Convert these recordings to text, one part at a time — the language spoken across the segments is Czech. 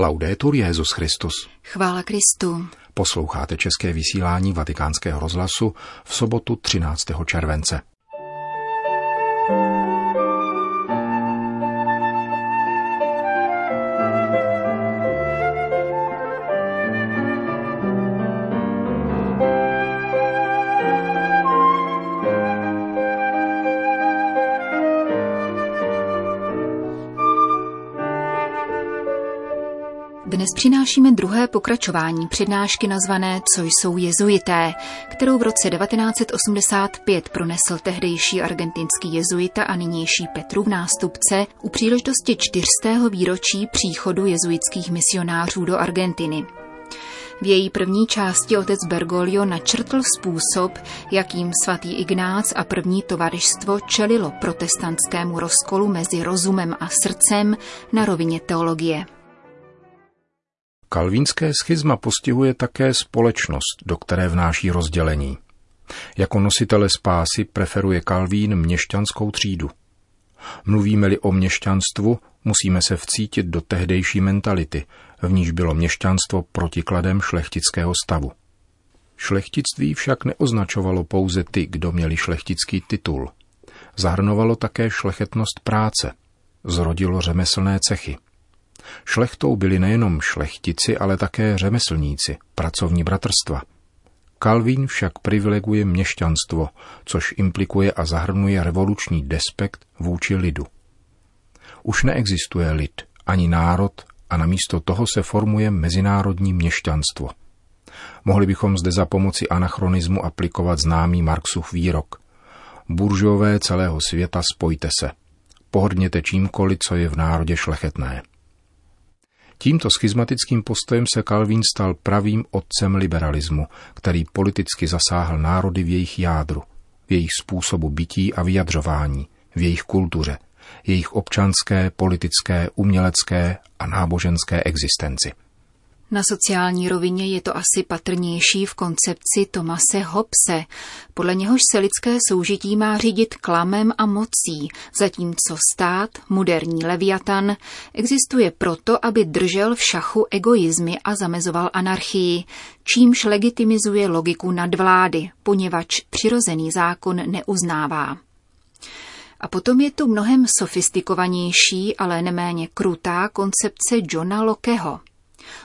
Laudetur Jezus Christus. Chvála Kristu. Posloucháte české vysílání Vatikánského rozhlasu v sobotu 13. července. Dnes přinášíme druhé pokračování přednášky nazvané Co jsou jezuité, kterou v roce 1985 pronesl tehdejší argentinský jezuita a nynější Petrův nástupce u příležitosti čtyřstého výročí příchodu jezuitských misionářů do Argentiny. V její první části otec Bergoglio načrtl způsob, jakým svatý Ignác a první tovarištvo čelilo protestantskému rozkolu mezi rozumem a srdcem na rovině teologie. Kalvínské schizma postihuje také společnost, do které vnáší rozdělení. Jako nositele spásy preferuje Kalvín měšťanskou třídu. Mluvíme-li o měšťanstvu, musíme se vcítit do tehdejší mentality, v níž bylo měšťanstvo protikladem šlechtického stavu. Šlechtictví však neoznačovalo pouze ty, kdo měli šlechtický titul. Zahrnovalo také šlechetnost práce. Zrodilo řemeslné cechy – Šlechtou byli nejenom šlechtici, ale také řemeslníci, pracovní bratrstva. Kalvín však privileguje měšťanstvo, což implikuje a zahrnuje revoluční despekt vůči lidu. Už neexistuje lid, ani národ a namísto toho se formuje mezinárodní měšťanstvo. Mohli bychom zde za pomoci anachronismu aplikovat známý Marxův výrok. Buržové celého světa spojte se. Pohrdněte čímkoliv, co je v národě šlechetné. Tímto schizmatickým postojem se Calvin stal pravým otcem liberalismu, který politicky zasáhl národy v jejich jádru, v jejich způsobu bytí a vyjadřování, v jejich kultuře, jejich občanské, politické, umělecké a náboženské existenci. Na sociální rovině je to asi patrnější v koncepci Tomase Hobbese, podle něhož se lidské soužití má řídit klamem a mocí, zatímco stát, moderní leviatan, existuje proto, aby držel v šachu egoizmy a zamezoval anarchii, čímž legitimizuje logiku nadvlády, poněvadž přirozený zákon neuznává. A potom je tu mnohem sofistikovanější, ale neméně krutá koncepce Johna Lokeho –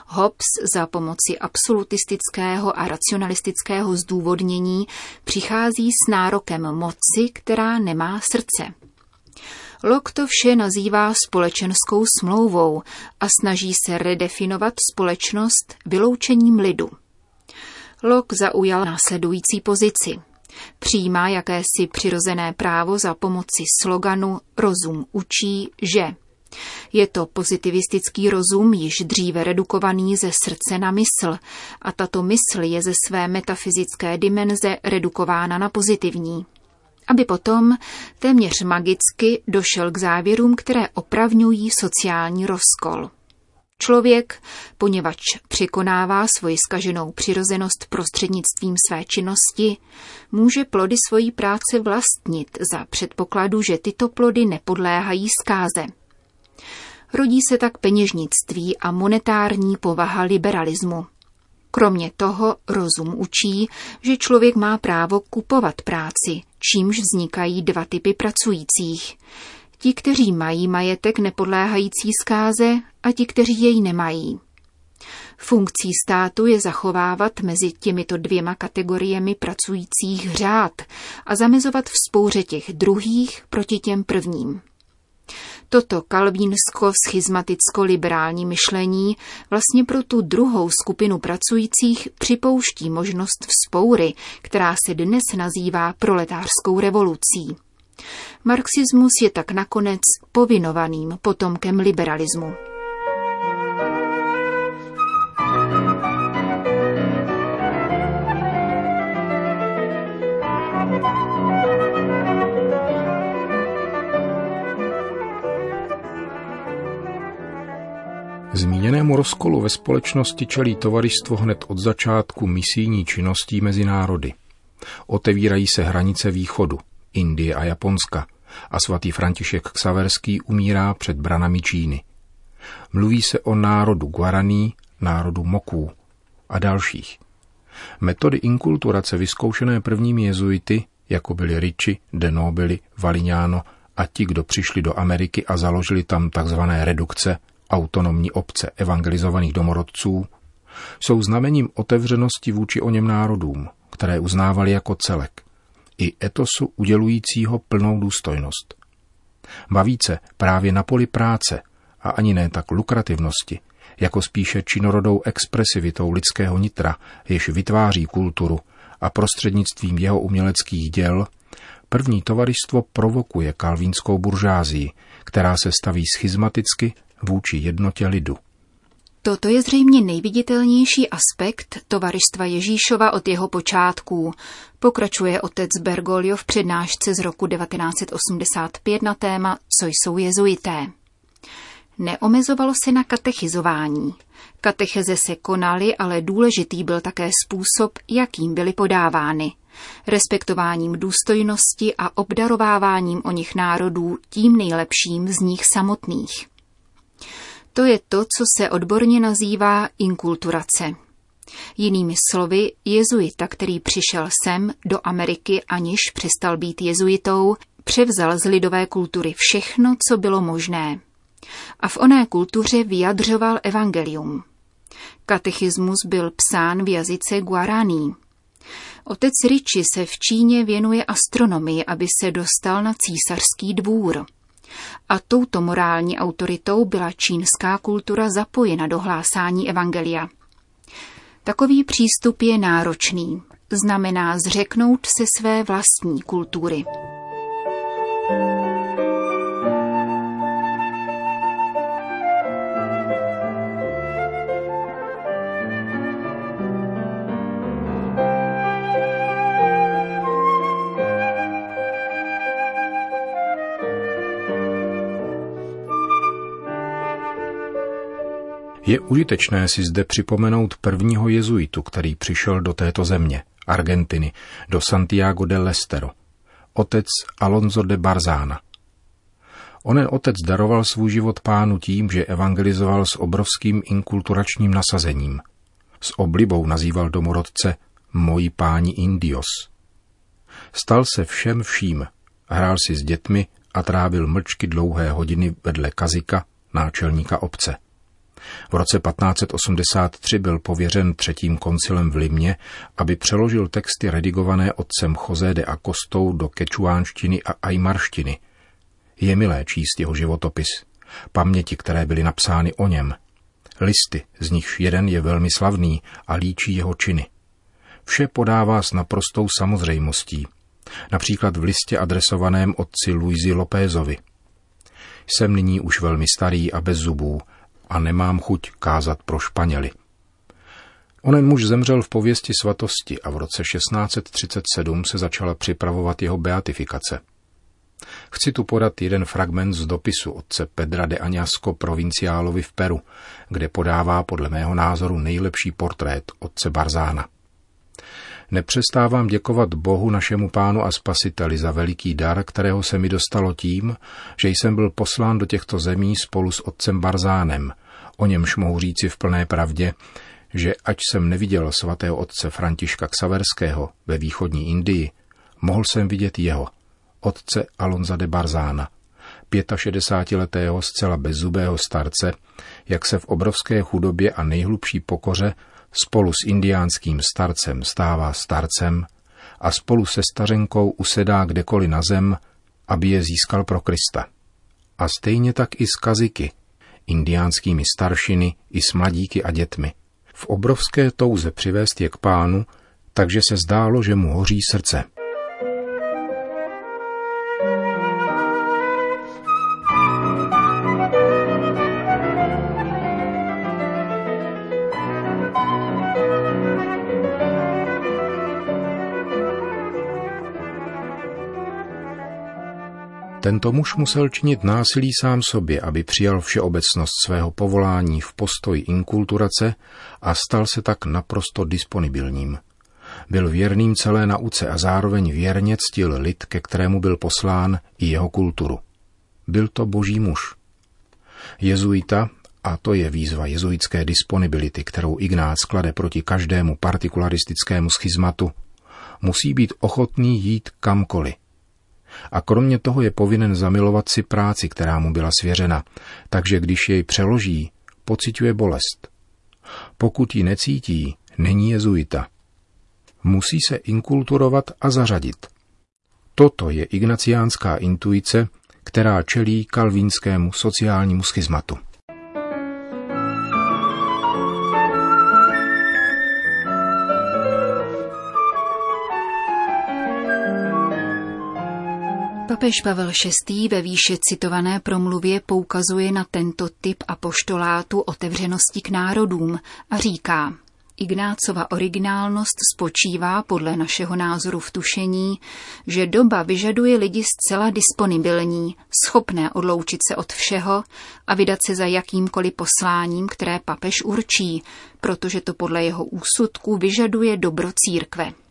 Hobbes za pomoci absolutistického a racionalistického zdůvodnění přichází s nárokem moci, která nemá srdce. Locke to vše nazývá společenskou smlouvou a snaží se redefinovat společnost vyloučením lidu. Locke zaujal následující pozici. Přijímá jakési přirozené právo za pomoci sloganu Rozum učí, že je to pozitivistický rozum, již dříve redukovaný ze srdce na mysl, a tato mysl je ze své metafyzické dimenze redukována na pozitivní. Aby potom téměř magicky došel k závěrům, které opravňují sociální rozkol. Člověk, poněvadž překonává svoji skaženou přirozenost prostřednictvím své činnosti, může plody svojí práce vlastnit za předpokladu, že tyto plody nepodléhají zkáze. Rodí se tak peněžnictví a monetární povaha liberalismu. Kromě toho rozum učí, že člověk má právo kupovat práci, čímž vznikají dva typy pracujících. Ti, kteří mají majetek nepodléhající zkáze a ti, kteří jej nemají. Funkcí státu je zachovávat mezi těmito dvěma kategoriemi pracujících řád a zamezovat vzpouře těch druhých proti těm prvním. Toto kalvínsko-schizmaticko-liberální myšlení vlastně pro tu druhou skupinu pracujících připouští možnost vzpoury, která se dnes nazývá proletářskou revolucí. Marxismus je tak nakonec povinovaným potomkem liberalismu. Zmíněnému rozkolu ve společnosti čelí tovaristvo hned od začátku misijní činností mezi národy. Otevírají se hranice východu, Indie a Japonska a svatý František Ksaverský umírá před branami Číny. Mluví se o národu Guaraní, národu Moků a dalších. Metody inkulturace vyzkoušené prvními jezuity, jako byli Ricci, De Nobili, Valignano a ti, kdo přišli do Ameriky a založili tam tzv. redukce, autonomní obce evangelizovaných domorodců, jsou znamením otevřenosti vůči o něm národům, které uznávali jako celek, i etosu udělujícího plnou důstojnost. Ba více právě na poli práce a ani ne tak lukrativnosti, jako spíše činorodou expresivitou lidského nitra, jež vytváří kulturu a prostřednictvím jeho uměleckých děl, první tovaristvo provokuje kalvínskou buržázii, která se staví schizmaticky vůči jednotě lidu. Toto je zřejmě nejviditelnější aspekt tovaristva Ježíšova od jeho počátků, pokračuje otec Bergoglio v přednášce z roku 1985 na téma Co jsou jezuité. Neomezovalo se na katechizování. Katecheze se konaly, ale důležitý byl také způsob, jakým byly podávány. Respektováním důstojnosti a obdarováváním o nich národů tím nejlepším z nich samotných. To je to, co se odborně nazývá inkulturace. Jinými slovy, jezuita, který přišel sem do Ameriky, aniž přestal být jezuitou, převzal z lidové kultury všechno, co bylo možné. A v oné kultuře vyjadřoval evangelium. Katechismus byl psán v jazyce guaraní. Otec Riči se v Číně věnuje astronomii, aby se dostal na císařský dvůr. A touto morální autoritou byla čínská kultura zapojena do hlásání evangelia. Takový přístup je náročný. Znamená zřeknout se své vlastní kultury. Je užitečné si zde připomenout prvního jezuitu, který přišel do této země, Argentiny, do Santiago de Lestero, otec Alonso de Barzana. Onen otec daroval svůj život pánu tím, že evangelizoval s obrovským inkulturačním nasazením. S oblibou nazýval domorodce moji páni Indios. Stal se všem vším, hrál si s dětmi a trávil mlčky dlouhé hodiny vedle kazika, náčelníka obce. V roce 1583 byl pověřen třetím koncilem v Limně, aby přeložil texty redigované otcem José de Acostou do kečuánštiny a ajmarštiny. Je milé číst jeho životopis, paměti, které byly napsány o něm. Listy, z nichž jeden je velmi slavný a líčí jeho činy. Vše podává s naprostou samozřejmostí, například v listě adresovaném otci Luizi Lopézovi. Jsem nyní už velmi starý a bez zubů a nemám chuť kázat pro Španěli. Onen muž zemřel v pověsti svatosti a v roce 1637 se začala připravovat jeho beatifikace. Chci tu podat jeden fragment z dopisu otce Pedra de Aňasko provinciálovi v Peru, kde podává podle mého názoru nejlepší portrét otce Barzána. Nepřestávám děkovat Bohu našemu pánu a spasiteli za veliký dar, kterého se mi dostalo tím, že jsem byl poslán do těchto zemí spolu s otcem Barzánem, o němž mohu říci v plné pravdě, že ať jsem neviděl svatého otce Františka Ksaverského ve východní Indii, mohl jsem vidět jeho, otce Alonza de Barzána, 65-letého zcela bezzubého starce, jak se v obrovské chudobě a nejhlubší pokoře spolu s indiánským starcem stává starcem a spolu se stařenkou usedá kdekoliv na zem, aby je získal pro Krista. A stejně tak i z kaziky, indiánskými staršiny i s mladíky a dětmi. V obrovské touze přivést je k pánu, takže se zdálo, že mu hoří srdce. Tento muž musel činit násilí sám sobě, aby přijal všeobecnost svého povolání v postoji inkulturace a stal se tak naprosto disponibilním. Byl věrným celé nauce a zároveň věrně ctil lid, ke kterému byl poslán i jeho kulturu. Byl to boží muž. Jezuita, a to je výzva jezuitské disponibility, kterou Ignác klade proti každému partikularistickému schizmatu, musí být ochotný jít kamkoliv. A kromě toho je povinen zamilovat si práci, která mu byla svěřena, takže když jej přeloží, pociťuje bolest. Pokud ji necítí, není jezuita. Musí se inkulturovat a zařadit. Toto je ignaciánská intuice, která čelí kalvínskému sociálnímu schizmatu. Papež Pavel VI. ve výše citované promluvě poukazuje na tento typ apoštolátu otevřenosti k národům a říká, Ignácova originálnost spočívá podle našeho názoru v tušení, že doba vyžaduje lidi zcela disponibilní, schopné odloučit se od všeho a vydat se za jakýmkoliv posláním, které papež určí, protože to podle jeho úsudku vyžaduje dobro církve.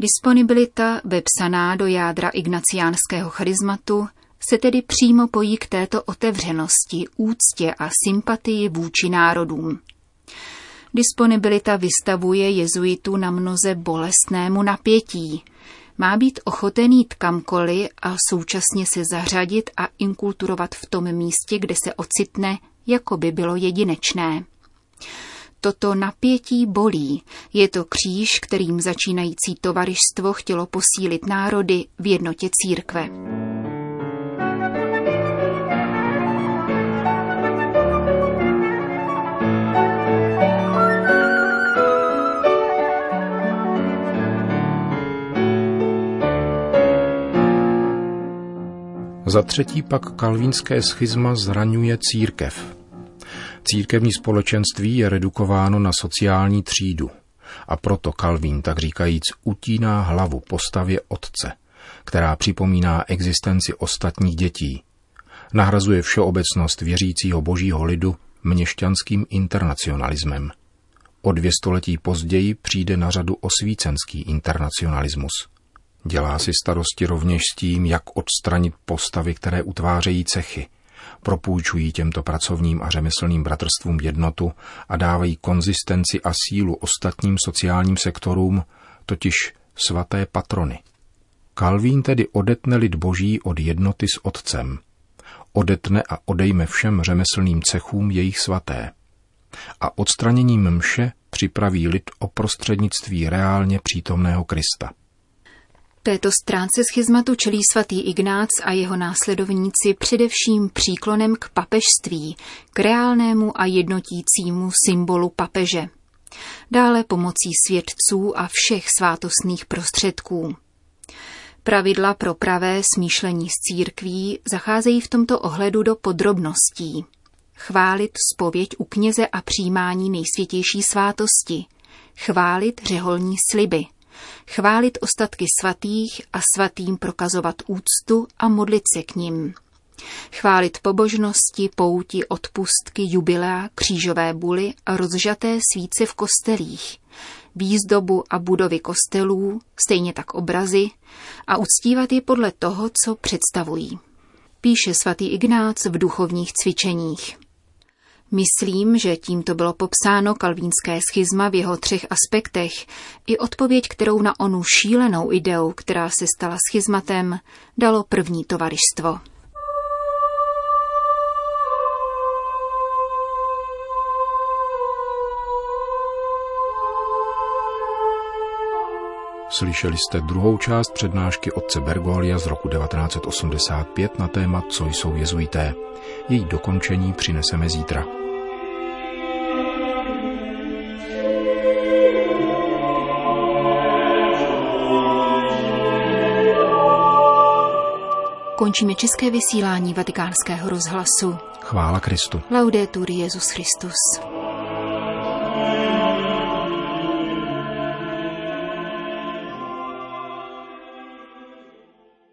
Disponibilita, vepsaná do jádra ignaciánského charizmatu, se tedy přímo pojí k této otevřenosti, úctě a sympatii vůči národům. Disponibilita vystavuje jezuitu na mnoze bolestnému napětí. Má být ochoten jít kamkoliv a současně se zařadit a inkulturovat v tom místě, kde se ocitne, jako by bylo jedinečné. Toto napětí bolí. Je to kříž, kterým začínající tovarištvo chtělo posílit národy v jednotě církve. Za třetí pak kalvínské schizma zraňuje církev. Církevní společenství je redukováno na sociální třídu a proto Kalvín, tak říkajíc, utíná hlavu postavě otce, která připomíná existenci ostatních dětí. Nahrazuje všeobecnost věřícího božího lidu měšťanským internacionalismem. O dvě století později přijde na řadu osvícenský internacionalismus. Dělá si starosti rovněž s tím, jak odstranit postavy, které utvářejí cechy – propůjčují těmto pracovním a řemeslným bratrstvům jednotu a dávají konzistenci a sílu ostatním sociálním sektorům, totiž svaté patrony. Kalvín tedy odetne lid boží od jednoty s otcem. Odetne a odejme všem řemeslným cechům jejich svaté. A odstraněním mše připraví lid o prostřednictví reálně přítomného Krista. Této stránce schizmatu čelí svatý Ignác a jeho následovníci především příklonem k papežství, k reálnému a jednotícímu symbolu papeže. Dále pomocí svědců a všech svátostných prostředků. Pravidla pro pravé smýšlení z církví zacházejí v tomto ohledu do podrobností. Chválit spověď u kněze a přijímání nejsvětější svátosti. Chválit řeholní sliby – chválit ostatky svatých a svatým prokazovat úctu a modlit se k ním. Chválit pobožnosti, pouti, odpustky, jubilea, křížové buly a rozžaté svíce v kostelích, výzdobu a budovy kostelů, stejně tak obrazy, a uctívat je podle toho, co představují. Píše svatý Ignác v duchovních cvičeních. Myslím, že tímto bylo popsáno kalvínské schizma v jeho třech aspektech i odpověď, kterou na onu šílenou ideu, která se stala schizmatem, dalo první tovaristvo. Slyšeli jste druhou část přednášky otce Bergolia z roku 1985 na téma Co jsou jezuité. Její dokončení přineseme zítra. Končíme české vysílání vatikánského rozhlasu. Chvála Kristu. Laudetur Jezus Christus.